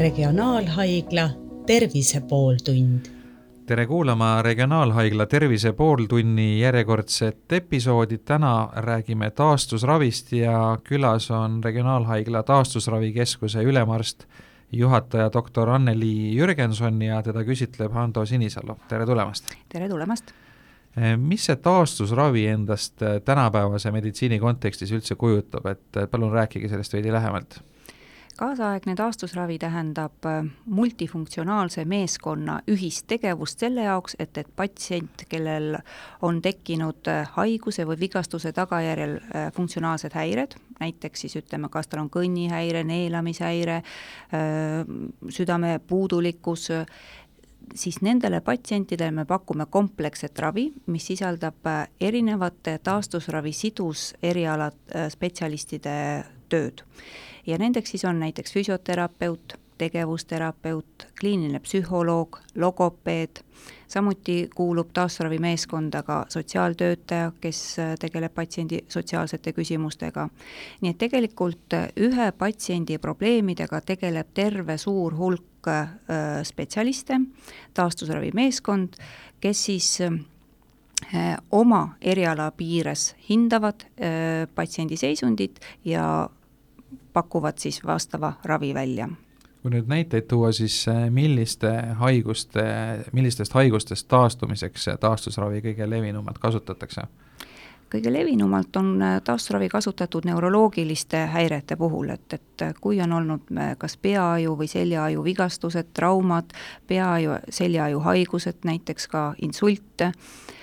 Regionaalhaigla Tervise pooltund. tere kuulama Regionaalhaigla Tervise pooltunni järjekordset episoodi, täna räägime taastusravist ja külas on Regionaalhaigla taastusravikeskuse ülemarst, juhataja doktor Anneli Jürgenson ja teda küsitleb Hando Sinisalu, tere tulemast! tere tulemast! mis see taastusravi endast tänapäevase meditsiini kontekstis üldse kujutab, et palun rääkige sellest veidi lähemalt kaasaegne taastusravi tähendab äh, multifunktsionaalse meeskonna ühist tegevust selle jaoks, et, et patsient, kellel on tekkinud äh, haiguse või vigastuse tagajärjel äh, funktsionaalsed häired, näiteks siis ütleme, kas tal on kõnnihäire, neelamishäire, südame puudulikkus, siis nendele patsientidele me pakume kompleksset ravi, mis sisaldab erinevate taastusravi siduseriala spetsialistide tööd ja nendeks siis on näiteks füsioterapeut, tegevusterapeut, kliiniline psühholoog, logopeed, samuti kuulub taastusravimeeskonda ka sotsiaaltöötaja, kes äh, tegeleb patsiendi sotsiaalsete küsimustega. nii et tegelikult äh, ühe patsiendi probleemidega tegeleb terve suur hulk äh, spetsialiste, taastusravimeeskond, kes siis oma eriala piires hindavad patsiendi seisundit ja pakuvad siis vastava ravi välja. kui nüüd näiteid tuua, siis äh, milliste haiguste, millistest haigustest taastumiseks taastusravi kõige levinumalt kasutatakse? kõige levinumalt on äh, taastusravi kasutatud neuroloogiliste häirete puhul, et, et kui on olnud äh, kas peaaju või seljaaju vigastused, traumad, peaaju, seljaaju haigused, näiteks ka insult, Äh,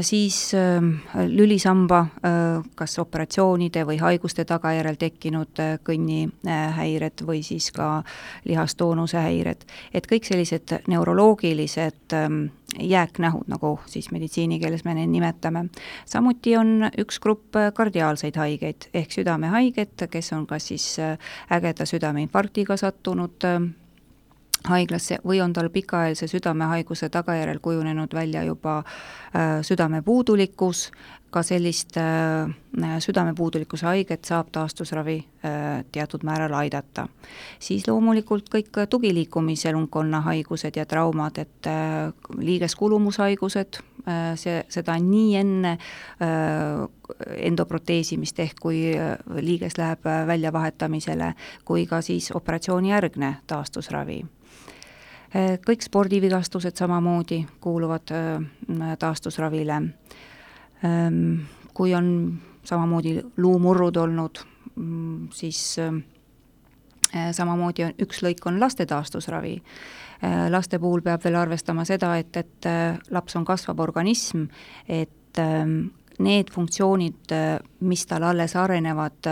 siis ähm, lülisamba äh, kas operatsioonide või haiguste tagajärjel tekkinud äh, kõnnihäired või siis ka lihastoonuse häired, et kõik sellised neuroloogilised ähm, jääknähud, nagu siis meditsiinikeeles me neid nimetame. samuti on üks grupp kardiaalseid haigeid ehk südamehaiged, kes on kas siis ägeda südameinfarktiga sattunud haiglasse või on tal pikaajalise südamehaiguse tagajärjel kujunenud välja juba äh, südamepuudulikkus, ka sellist äh, südamepuudulikkuse haiget saab taastusravi äh, teatud määral aidata. siis loomulikult kõik tugiliikumiselunkonna haigused ja traumad, et liigeskulumuhaigused see, seda nii enne endoproteesimist, ehk kui liiges läheb äh, väljavahetamisele, kui ka siis operatsioonijärgne taastusravi kõik spordivigastused samamoodi kuuluvad eh, taastusravile. Ehm, kui on samamoodi luumurrud olnud, mm, siis eh, samamoodi on, üks lõik on laste taastusravi. laste puhul peab veel arvestama seda, et, et laps on kasvav organism, et ehm, need funktsioonid, mis tal alles arenevad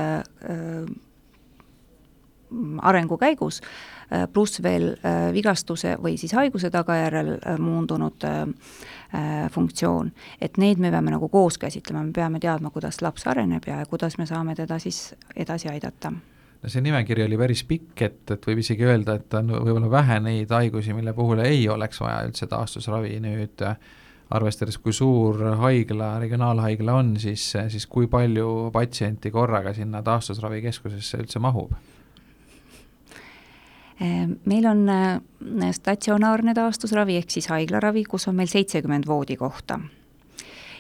arengu käigus, Äh, pluss veel äh, vigastuse või siis haiguse tagajärjel äh, muundunud funktsioon. et neid me peame nagu koos käsitlema, me peame teadma, kuidas laps areneb ja kuidas me saame teda siis edasi aidata no see nimekiri oli päris pikk, et, et võib isegi öelda, et on võib-olla vähe neid haigusi, mille puhul ei oleks vaja üldse taastusravi nüüd arvestades, kui suur haigla, regionaalhaigla on, siis, siis kui palju patsienti korraga sinna taastusravikeskusesse üldse mahub? Ehm, meil on äh, statsionaarne taastusravi ehk siis haiglaravi, kus on meil seitsekümmend voodikohta.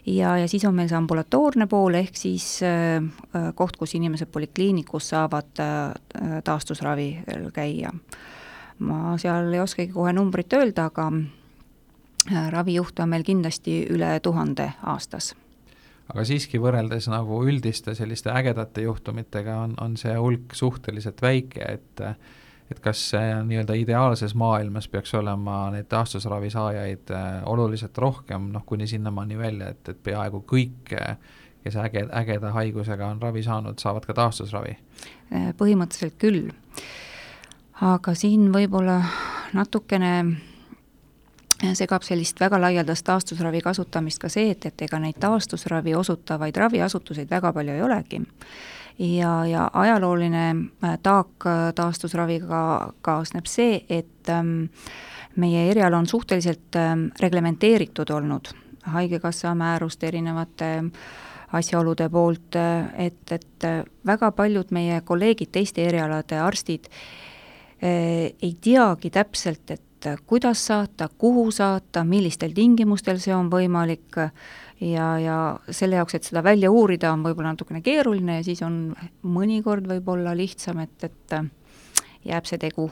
ja, ja siis on meil see ambulatoorne pool, ehk siis äh, äh, koht, kus inimesed polikliinikus saavad taastusravi käia. ma seal ei oskagi kohe numbrit öelda, aga ravijuhte on meil kindlasti üle tuhande aastas aga siiski võrreldes nagu üldiste selliste ägedate juhtumitega on, on see hulk suhteliselt väike, et et kas nii-öelda ideaalses maailmas peaks olema neid taastusravi saajaid äh, oluliselt rohkem, noh kuni sinnamaani välja, et, et peaaegu kõik, äh, kes äge, ägeda haigusega on ravi saanud, saavad ka taastusravi? Äh, põhimõtteliselt küll. aga siin võib-olla natukene segab sellist väga laialdast taastusravi kasutamist ka see, et, et ega neid taastusravi osutavaid raviasutuseid väga palju ei olegi ja, ja ajalooline äh, taak äh, taastusraviga kaasneb see, et ähm, meie erial on suhteliselt ähm, reglementeeritud olnud, Haigekassa määrust erinevate asjaolude poolt, äh, et, et väga paljud meie kolleegid, teiste erialade arstid, ei teagi täpselt, et kuidas saata, kuhu saata, millistel tingimustel see on võimalik ja, ja selle jaoks, et seda välja uurida, on võib-olla natukene keeruline ja siis on mõnikord võib-olla lihtsam, et, et jääb see tegu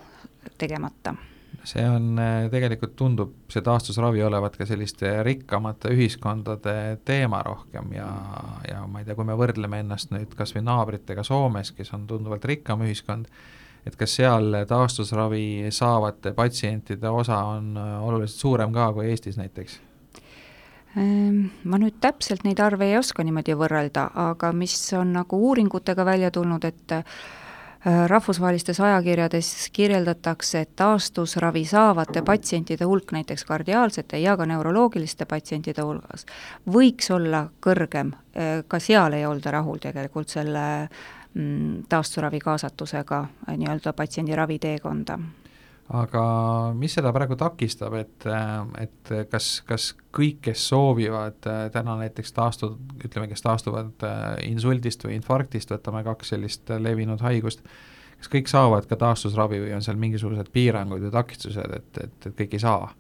tegemata see on, äh, tegelikult tundub see taastusravi olevat ka selliste rikkamate ühiskondade teema rohkem ja, ja ma ei tea, kui me võrdleme ennast nüüd kas või naabritega Soomes, kes on tunduvalt rikkam ühiskond, et kas seal taastusravi saavate patsientide osa on äh, oluliselt suurem ka kui Eestis näiteks? Ehm, ma nüüd täpselt neid arve ei oska niimoodi võrrelda, aga mis on nagu uuringutega välja tulnud, et Äh, rahvusvahelistes ajakirjades kirjeldatakse, et taastusravi saavate patsientide hulk näiteks kardiaalsete ja ka neuroloogiliste patsientide hulgas võiks olla kõrgem, äh, ka seal ei olda rahul tegelikult selle mm, taastusravi kaasatusega äh, nii-öelda patsiendi raviteekonda aga mis seda praegu takistab, et, et kas, kas kõik, kes soovivad äh, täna näiteks taastu-, ütleme, kes taastuvad äh, insuldist või infarktist, võtame kaks sellist levinud haigust, kas kõik saavad ka taastusravi või on seal mingisugused piirangud või takistused, et, et, et kõik ei saa?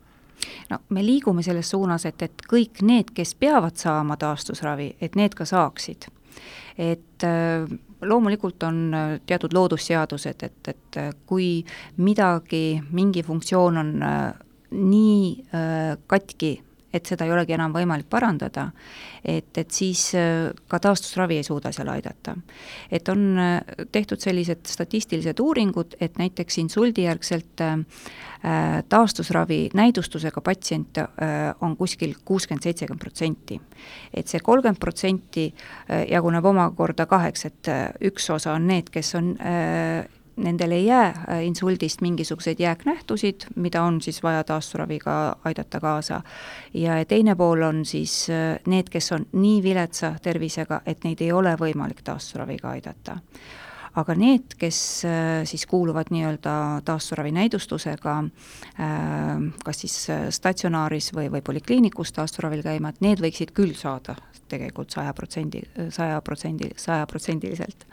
no me liigume selles suunas, et, et kõik need, kes peavad saama taastusravi, et need ka saaksid. et äh, loomulikult on äh, teatud loodusseadused, et, et äh, kui midagi, mingi funktsioon on äh, nii katki, et seda ei olegi enam võimalik parandada, et, et siis ka taastusravi ei suuda seal aidata. et on tehtud sellised statistilised uuringud, et näiteks insuldijärgselt äh, Äh, taastusravi näidustusega patsiente äh, on kuskil kuuskümmend, seitsekümmend protsenti. et see kolmkümmend protsenti äh, jaguneb omakorda kaheks, et üks osa on need, kes on nendel ei jää insuldist mingisuguseid jääknähtusid, mida on siis vaja taasturaviga aidata kaasa. ja teine pool on siis need, kes on nii viletsa tervisega, et neid ei ole võimalik taasturaviga aidata aga need, kes äh, siis kuuluvad nii-öelda taasturavi näidustusega äh, kas siis äh, statsionaaris või, või polikliinikus taasturavil käima, et need võiksid küll saada tegelikult saja protsendi, saja protsendi, sajaprotsendiliselt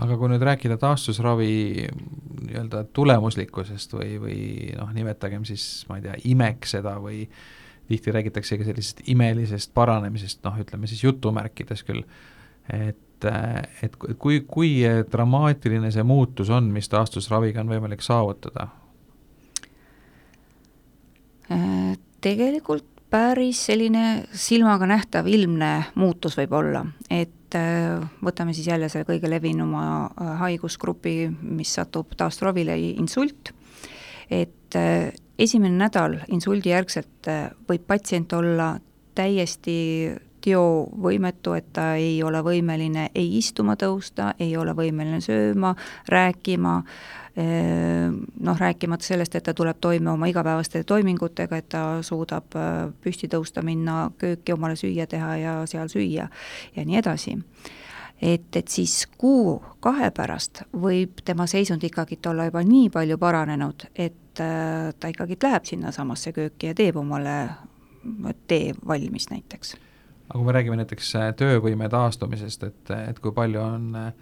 aga kui nüüd rääkida taastusravi nii-öelda tulemuslikkusest või, või noh, nimetagem siis, ma ei tea, imeks seda või tihti räägitakse ka sellisest imelisest paranemisest, noh, ütleme siis jutumärkides küll, et et, kui, kui dramaatiline see muutus on, mis taastusraviga on võimalik saavutada? Äh, tegelikult päris selline silmaga nähtav ilmne muutus võib olla, et äh, võtame siis jälle selle kõige levinuma äh, haigusgrupi, mis satub taastusravile, insult, et esimene nädal insuldi järgselt võib patsient olla täiesti teovõimetu, et ta ei ole võimeline ei istuma tõusta, ei ole võimeline sööma, rääkima, noh, rääkimata sellest, et ta tuleb toime oma igapäevaste toimingutega, et ta suudab äh, püsti tõusta, minna kööki omale süüa teha ja seal süüa ja nii edasi. Et, et siis kuu-kahe pärast võib tema seisund ikkagi olla juba nii palju paranenud, et äh, ta ikkagi läheb sinnasamasse kööki ja teeb omale tee valmis näiteks. Aga kui me räägime näiteks äh, töövõime taastumisest, et, et kui palju on, äh,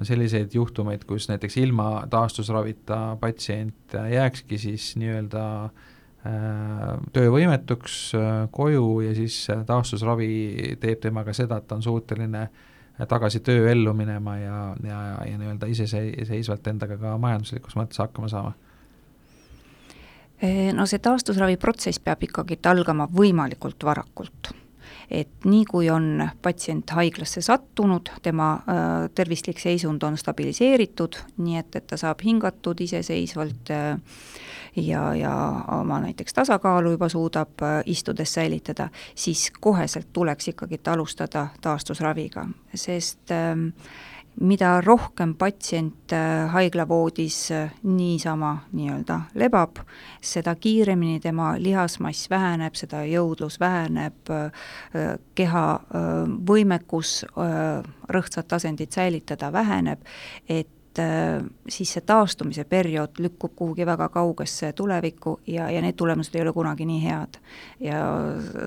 on selliseid juhtumeid, kus näiteks ilma taastusravita patsient jääkski siis nii-öelda äh, töövõimetuks koju ja siis taastusravi teeb temaga seda, et ta on suuteline tagasi tööellu minema ja, ja, ja nii-öelda iseseisvalt endaga ka majanduslikus mõttes hakkama saama? no see taastusraviprotsess peab ikkagi algama võimalikult varakult et nii, kui on patsient haiglasse sattunud, tema äh, tervislik seisund on stabiliseeritud, nii et, et ta saab hingatud iseseisvalt äh, ja, ja oma näiteks tasakaalu juba suudab äh, istudes säilitada, siis koheselt tuleks ikkagi alustada taastusraviga, sest äh, mida rohkem patsient äh, haiglavoodis äh, niisama nii-öelda lebab, seda kiiremini tema lihasmass väheneb, seda jõudlus väheneb, äh, keha võimekus rõhtsat asendit säilitada väheneb, et äh, siis see taastumise periood lükkub kuhugi väga kaugesse tulevikku ja, ja need tulemused ei ole kunagi nii head. ja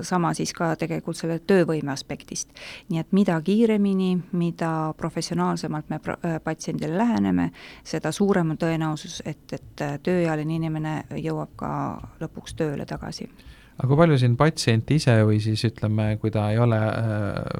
sama siis ka tegelikult selle töövõime aspektist. nii et mida kiiremini, mida professionaalsemalt me äh, patsiendile läheneme, seda suurem on tõenäosus, et, et tööealine inimene jõuab ka lõpuks tööle tagasi aga kui palju siin patsient ise või siis ütleme, kui ta ei ole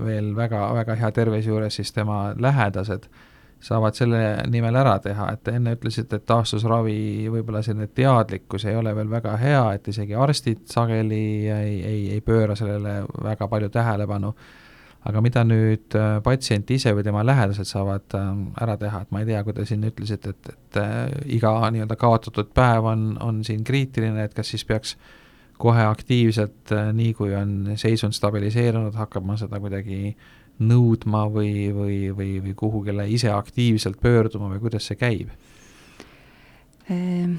veel väga, väga hea tervise juures, siis tema lähedased äh, saavad selle nimel ära teha, et enne ütlesite, et taastusravi võib-olla selline teadlikkus ei ole veel väga hea, et isegi arstid sageli ei, ei, ei pööra sellele väga palju tähelepanu, aga mida nüüd äh, patsient ise või tema lähedased saavad ähm, ära teha, et ma ei tea, kui te siin ütlesite, et, et äh, iga nii-öelda kaotatud päev on, on siin kriitiline, et kas siis peaks kohe aktiivselt, äh, nii kui on seisund stabiliseerunud, hakkama seda kuidagi äh, nõudma või, või, või, või kuhugile ise aktiivselt pöörduma või kuidas see käib? Ehm,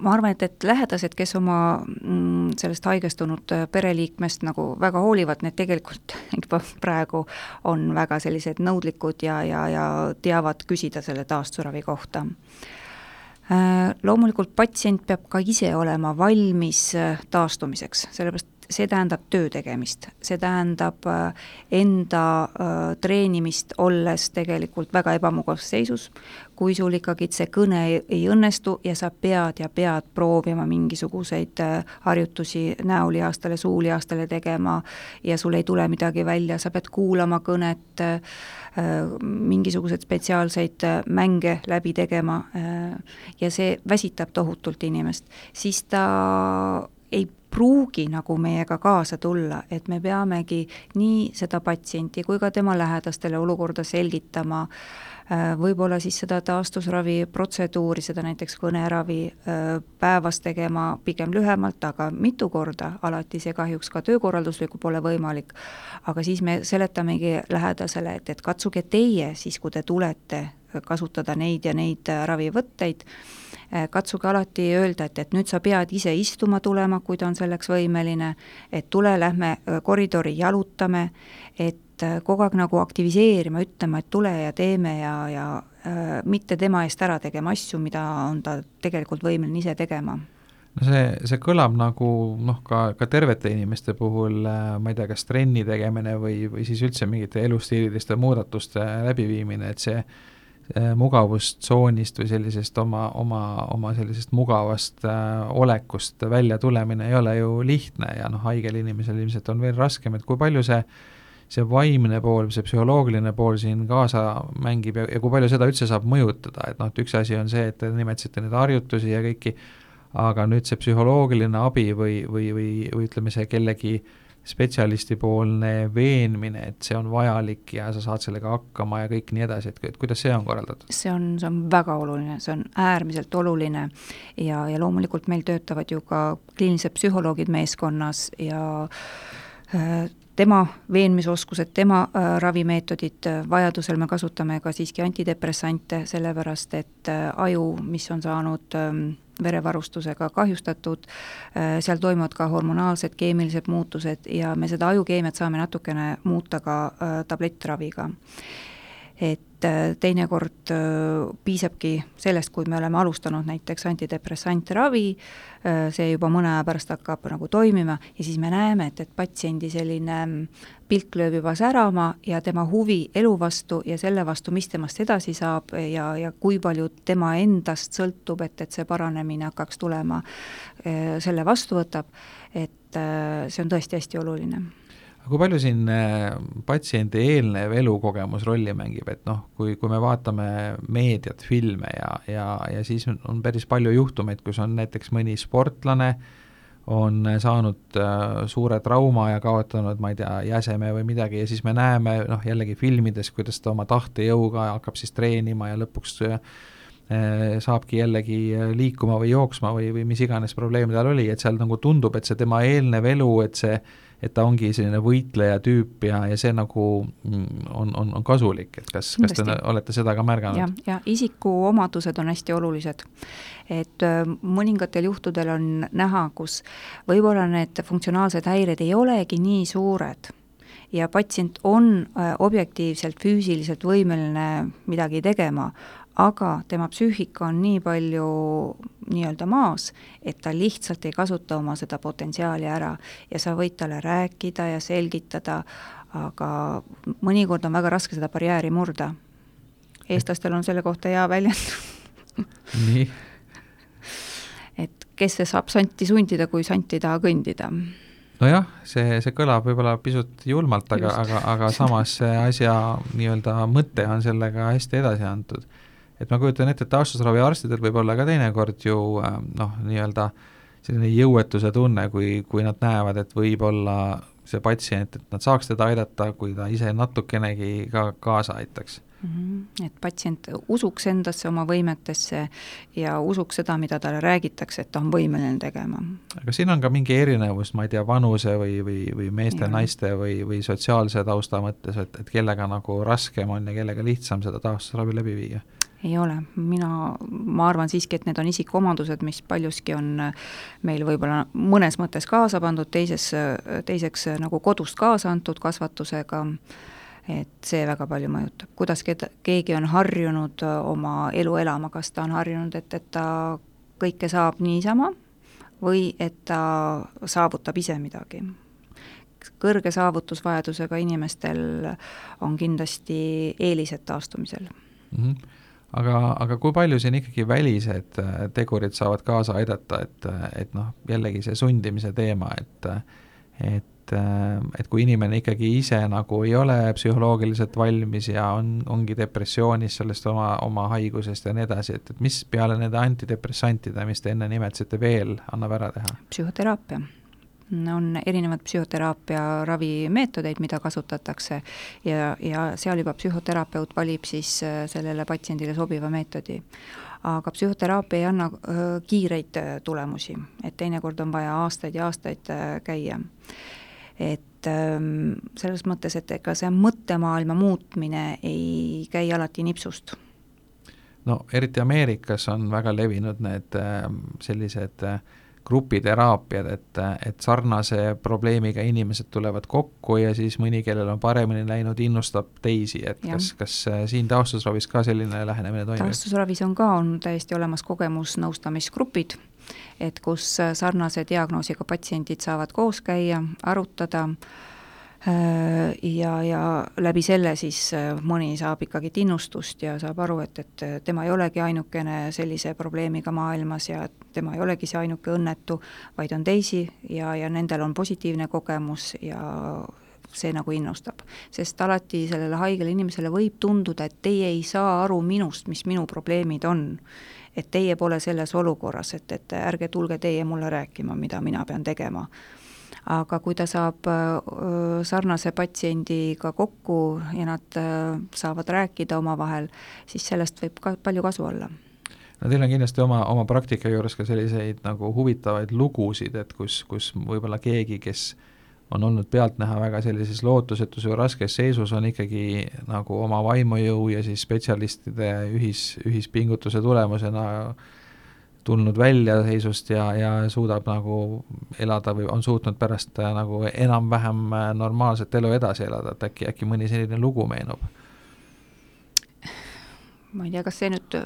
ma arvan, et, et lähedased, kes oma mm, sellest haigestunud äh, pereliikmest nagu väga hoolivad, need tegelikult juba praegu on väga sellised nõudlikud ja, ja, ja teavad küsida selle taasturavi kohta äh, loomulikult patsient peab ka ise olema valmis äh, taastumiseks, sellepärast see tähendab töö tegemist, see tähendab äh, enda äh, treenimist, olles tegelikult väga ebamugavas seisus, kui sul ikkagi see kõne ei, ei õnnestu ja sa pead ja pead proovima mingisuguseid äh, harjutusi näolihastele, suulihastele tegema ja sul ei tule midagi välja, sa pead kuulama kõnet, mingisuguseid spetsiaalseid mänge läbi tegema ja see väsitab tohutult inimest, siis ta ei pruugi nagu meiega kaasa tulla, et me peamegi nii seda patsienti kui ka tema lähedastele olukorda selgitama, äh, võib-olla siis seda taastusravi protseduuri, seda näiteks kõneravi äh, päevas tegema pigem lühemalt, aga mitu korda, alati see kahjuks ka töökorralduslikult pole võimalik, aga siis me seletamegi lähedasele, et, et katsuge teie siis, kui te tulete, kasutada neid ja neid ravivõtteid Äh, katsuge alati öelda, et, et nüüd sa pead ise istuma tulema, kui ta on selleks võimeline, et tule, lähme äh, koridori, jalutame, et äh, kogu aeg nagu aktiviseerima, ütlema, et tule ja teeme ja, ja äh, mitte tema eest ära tegema asju, mida on ta tegelikult võimeline ise tegema. No see, see kõlab nagu noh, ka, ka tervete inimeste puhul ma ei tea, kas trenni tegemine või, või siis üldse mingite elustiililiste muudatuste läbiviimine, et see mugavustsoonist või sellisest oma, oma, oma sellisest mugavast äh, olekust välja tulemine ei ole ju lihtne ja noh, haigel inimesel ilmselt on veel raskem, et kui palju see see vaimne pool, see psühholoogiline pool siin kaasa mängib ja, ja kui palju seda üldse saab mõjutada, et noh, et üks asi on see, et te nimetasite neid harjutusi ja kõiki, aga nüüd see psühholoogiline abi või, või, või, või ütleme, see kellegi äh, spetsialistipoolne veenmine, et see on vajalik ja sa saad sellega hakkama ja kõik nii edasi, et, et kuidas see on korraldatud? see on, see on väga oluline, see on äärmiselt oluline ja, ja loomulikult meil töötavad ju ka kliinilised psühholoogid meeskonnas ja äh, tema veenmisoskused, tema äh, ravimeetodid, vajadusel me kasutame ka siiski antidepressante, sellepärast et äh, aju, mis on saanud äh, verevarustusega kahjustatud, äh, seal toimuvad ka hormonaalsed, keemilised muutused ja me seda ajukeemiat saame natukene muuta ka äh, tablettraviga. Et äh, teinekord piisabki sellest, kui me oleme alustanud näiteks antidepressante ravi, see juba mõne aja pärast hakkab nagu toimima ja siis me näeme, et, et patsiendi selline pilk lööb juba särama ja tema huvi elu vastu ja selle vastu, mis temast edasi saab ja, ja kui palju tema endast sõltub, et, et see paranemine hakkaks tulema, selle vastu võtab, et see on tõesti hästi oluline aga kui palju siin eh, patsiendi eelnev elukogemus rolli mängib, et noh, kui, kui me vaatame meediat, filme ja, ja, ja siis on, päris palju juhtumeid, kus on näiteks mõni sportlane äh, on saanud äh, suure trauma ja kaotanud, ma ei tea, jäseme või midagi ja siis me näeme noh, jällegi filmides, kuidas ta oma tahtejõuga hakkab siis treenima ja lõpuks äh, saabki jällegi liikuma või jooksma või, või mis iganes probleem tal oli, et seal nagu tundub, et see tema eelnev elu, et see et ta ongi selline võitleja tüüp ja, ja see nagu mm, on, on, on kasulik, et kas, kas te olete seda ka märganud? jah, ja isikuomadused on hästi olulised. et mõningatel juhtudel on näha, kus võib-olla need funktsionaalsed häired ei olegi nii suured ja patsient on objektiivselt, füüsiliselt võimeline midagi tegema, aga tema psüühika on nii palju nii-öelda maas, et ta lihtsalt ei kasuta oma seda potentsiaali ära. Ja sa võid talle rääkida ja selgitada, aga mõnikord on väga raske seda barjääri murda. eestlastel on selle kohta hea väljend. Nii. Et kes see saab santi sundida, kui sant ei taha kõndida? Nojah, see, see kõlab võib-olla pisut julmalt, aga, aga, aga samas see asja nii-öelda mõte on sellega hästi edasi antud. Et ma kujutan ette, et taastusraviarstidel võib olla ka teinekord ju äh, noh, nii-öelda selline jõuetuse tunne, kui, kui nad näevad, et võib-olla see patsient, et nad saaks teda aidata, kui ta ise natukenegi ka kaasa aitaks. Et patsient usuks endasse, oma võimetesse ja usuks seda, mida talle räägitakse, et ta on võimeline tegema. aga siin on ka mingi erinevus, ma ei tea, vanuse või, või, või meeste-naiste või, või sotsiaalse tausta mõttes, et, et kellega nagu raskem on ja kellega lihtsam seda taastusravi läbi viia? ei ole, mina, ma arvan siiski, et need on isikuomadused, mis paljuski on meil võib-olla mõnes mõttes kaasa pandud, teises, teiseks nagu kodust kaasa antud kasvatusega et see väga palju mõjutab, kuidas keda, keegi on harjunud äh, oma elu elama, kas ta on harjunud, et, et ta kõike saab niisama või et ta saavutab ise midagi. kõrge saavutusvajadusega inimestel on kindlasti eelised taastumisel mm. -hmm aga, aga kui palju siin ikkagi välised äh, tegurid saavad kaasa aidata, et, et noh, jällegi see sundimise teema, et et et, äh, et kui inimene ikkagi ise nagu ei ole psühholoogiliselt valmis ja on, ongi depressioonis sellest oma, oma haigusest ja nii edasi, et, et mis peale nende antidepressantide, mis te enne nimetasite, veel annab ära teha? psühhoteraapia. On erinevad psühhoteraapia ravimeetodeid, mida kasutatakse ja, ja seal juba psühhoterapeut valib siis äh, sellele patsiendile sobiva meetodi. Aga psühhoteraapia ei anna äh, kiireid tulemusi, et teinekord on vaja aastaid ja aastaid käia et ähm, selles mõttes, et ega see mõttemaailma muutmine ei käi alati nipsust. no eriti Ameerikas on väga levinud need ähm, sellised äh, grupiteraapiad, et, et sarnase probleemiga inimesed tulevad kokku ja siis mõni, kellel on paremini läinud, innustab teisi, et ja. kas, kas äh, siin taastusravis ka selline lähenemine toimub? taastusravis on ka, on täiesti olemas kogemusnõustamisgrupid et kus sarnase diagnoosiga patsiendid saavad koos käia, arutada äh, ja, ja läbi selle siis äh, mõni saab ikkagi innustust ja saab aru, et, et tema ei olegi ainukene sellise probleemiga maailmas ja tema ei olegi see ainuke õnnetu, vaid on teisi ja, ja nendel on positiivne kogemus ja see nagu innustab. sest alati sellele haigele inimesele võib tunduda, et teie ei saa aru minust, mis minu probleemid on et teie pole selles olukorras, et, et ärge tulge teie mulle rääkima, mida mina pean tegema. aga kui ta saab sarnase patsiendiga kokku ja nad saavad rääkida omavahel, siis sellest võib ka palju kasu olla no teil on kindlasti oma, oma praktika juures ka selliseid nagu huvitavaid lugusid, et kus, kus võib-olla keegi, kes äh, on olnud pealtnäha väga sellises lootusetus või raskes seisus, on ikkagi nagu oma vaimujõu ja siis spetsialistide ühis, ühispingutuse tulemusena tulnud välja seisust ja, ja suudab nagu elada või on suutnud pärast äh, nagu enam-vähem äh, normaalset elu edasi elada, et äkki, äkki mõni selline lugu meenub? ma ei tea, kas see nüüd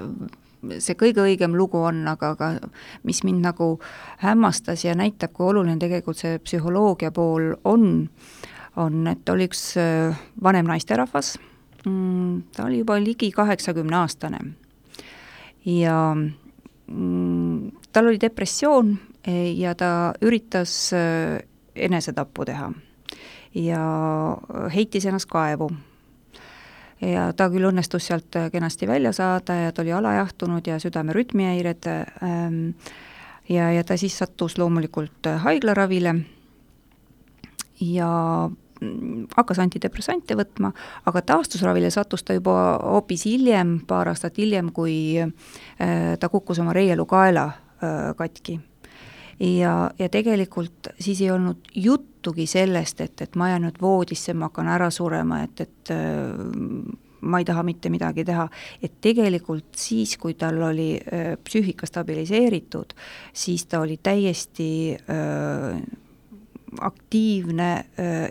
see kõige õigem lugu on, aga, aga mis mind nagu hämmastas ja näitab, kui oluline tegelikult see psühholoogia pool on, on, et oli üks äh, vanem naisterahvas, mm, ta oli juba ligi kaheksakümne-aastane. Ja mm, tal oli depressioon e, ja ta üritas äh, enesetappu teha. Ja heitis ennast kaevu ja ta küll õnnestus sealt äh, kenasti välja saada ja ta oli alajahtunud ja südame rütmihäired ähm, ja, ja ta siis sattus loomulikult äh, haiglaravile ja mm, hakkas antidepressante võtma, aga taastusravile sattus ta juba hoopis hiljem, paar aastat hiljem, kui äh, ta kukkus oma reielukaela katki ja, ja tegelikult siis ei olnud juttugi sellest, et, et ma jään nüüd voodisse, ma hakkan ära surema, et, et äh, ma ei taha mitte midagi teha, et tegelikult siis, kui tal oli äh, psüühika stabiliseeritud, siis ta oli täiesti äh, aktiivne äh,,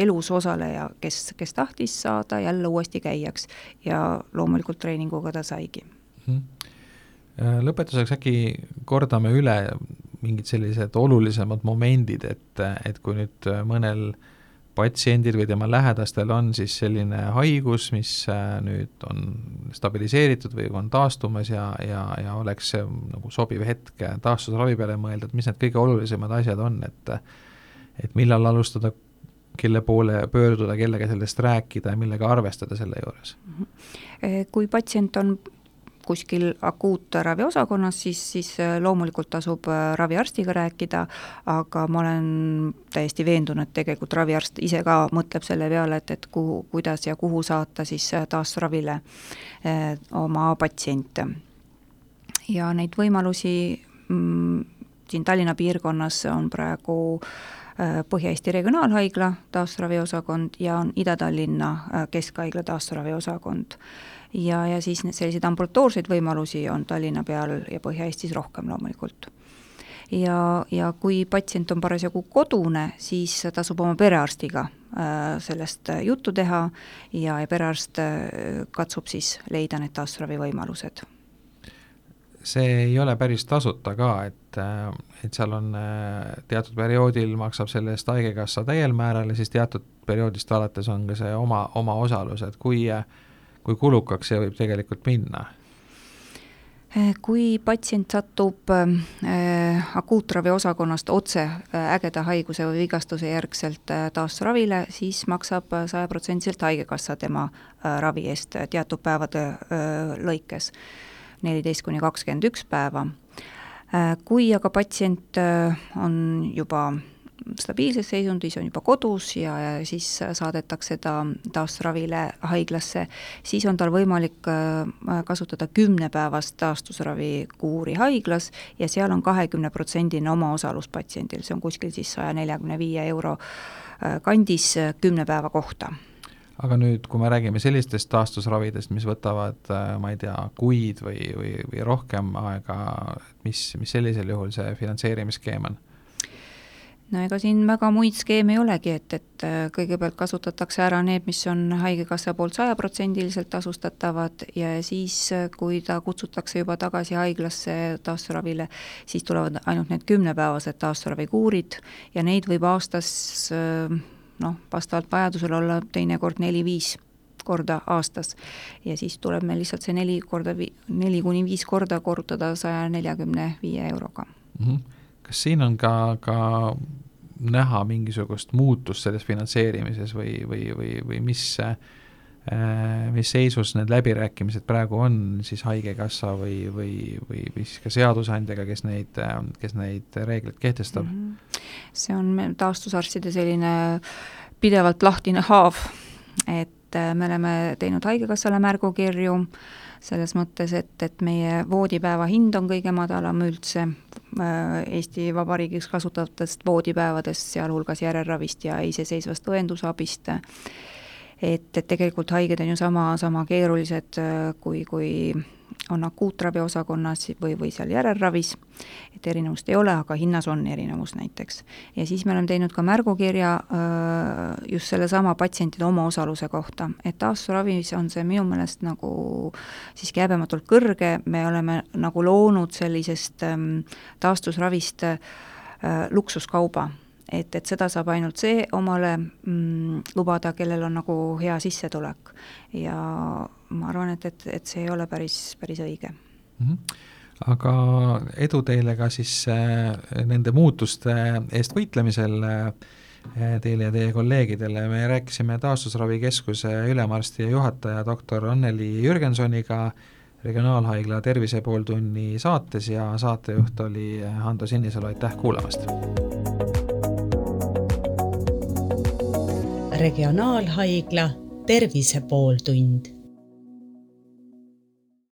elus osaleja, kes, kes tahtis saada jälle uuesti käijaks ja loomulikult treeninguga ta saigi mm. -hmm. lõpetuseks äkki kordame üle mingid sellised olulisemad momendid, et, et kui nüüd mõnel patsiendil või tema lähedastel on siis selline haigus, mis äh, nüüd on stabiliseeritud või on taastumas ja, ja, ja oleks nagu sobiv hetk taastusravi peale mõelda, et mis need kõige olulisemad asjad on, et et millal alustada, kelle poole pöörduda, kellega sellest rääkida ja millega arvestada selle juures? Mhm. kui patsient on kuskil akuutraviosakonnas, siis, siis loomulikult tasub äh, raviarstiga rääkida, aga ma olen täiesti veendunud, tegelikult raviarst ise ka mõtleb selle peale, et, et kuhu, kuidas ja kuhu saata siis äh, taasravile oma patsiente. ja neid võimalusi mm, siin Tallinna piirkonnas on praegu äh, Äh, Põhja-Eesti Regionaalhaigla taasteraviosakond ja on Ida-Tallinna äh, Keskhaigla taasteraviosakond. Ja, ja siis selliseid ambulatoorseid võimalusi on Tallinna peal ja Põhja-Eestis rohkem loomulikult. Ja, ja kui patsient on parasjagu kodune, siis tasub oma perearstiga äh, sellest juttu teha ja, ja perearst katsub siis leida need taasteravi võimalused see ei ole päris tasuta ka, et, et seal on teatud perioodil maksab selle eest Haigekassa täiel määral ja siis teatud perioodist alates on ka see oma, omaosalus, et kui, kui kulukaks see võib tegelikult minna? kui patsient satub äh, akuutraviosakonnast otse äh, ägeda haiguse või vigastuse järgselt äh, taastusravile, siis maksab sajaprotsendiliselt Haigekassa tema äh, ravi eest teatud päevade äh, lõikes neliteist kuni kakskümmend üks päeva. Äh, kui aga patsient äh, on juba stabiilses seisundis, on juba kodus ja, ja siis saadetakse ta taastusravile haiglasse, siis on tal võimalik äh, kasutada kümnepäevast taastusravikuuri haiglas ja seal on kahekümneprotsendine omaosalus patsiendil, see on kuskil siis saja neljakümne viie euro kandis kümne päeva kohta aga nüüd, kui me räägime sellistest taastusravidest, mis võtavad, äh, ma ei tea, kuid või, või, või rohkem aega, mis, mis sellisel juhul see finantseerimisskeem on? No ega siin väga muid skeeme ei olegi, et, et äh, kõigepealt kasutatakse ära need, mis on Haigekassa poolt sajaprotsendiliselt tasustatavad ja siis, äh, kui ta kutsutakse juba tagasi haiglasse taastusravile, siis tulevad ainult need kümnepäevased taastusravikuurid ja neid võib aastas äh, noh, vastavalt vajadusele olla teinekord neli-viis korda aastas. ja siis tuleb meil lihtsalt see neli korda, neli kuni viis korda korrutada saja neljakümne viie euroga mm. -hmm. Kas siin on ka, ka näha mingisugust muutust selles finantseerimises või, või, või, või mis äh, Äh, mis seisus need läbirääkimised praegu on siis Haigekassa või, või, või, või siis ka seadusandjaga, kes neid, kes neid reegleid kehtestab mm? -hmm. see on taastusarstide selline pidevalt lahtine haav, et äh, me oleme teinud Haigekassale märgukirju selles mõttes, et, et meie voodipäeva hind on kõige madalam üldse äh, Eesti Vabariigis kasutatavatest voodipäevadest, sealhulgas järelravist ja iseseisvast õendusabist. Et, et tegelikult haiged on ju sama, sama keerulised äh, kui, kui on akuutravi osakonnas või, või seal järelravis, et erinevust ei ole, aga hinnas on erinevus näiteks. ja siis me oleme teinud ka märgukirja äh, just sellesama patsientide omaosaluse kohta, et taastusravis on see minu meelest nagu siiski häbematult kõrge, me oleme nagu loonud sellisest ähm, taastusravist äh, luksuskauba et, et seda saab ainult see omale mm, lubada, kellel on nagu hea sissetulek. ja ma arvan, et, et, et see ei ole päris, päris õige mm. -hmm aga edu teile ka siis äh, nende muutuste eest võitlemisel äh, teile ja teie kolleegidele, me rääkisime Taastusravikeskuse ülemarsti ja juhataja doktor Anneli Jürgensoniga regionaalhaigla Tervise pooltunni saates ja saatejuht oli Hando Sinisalu, aitäh kuulamast! regionaalhaigla Tervise pooltund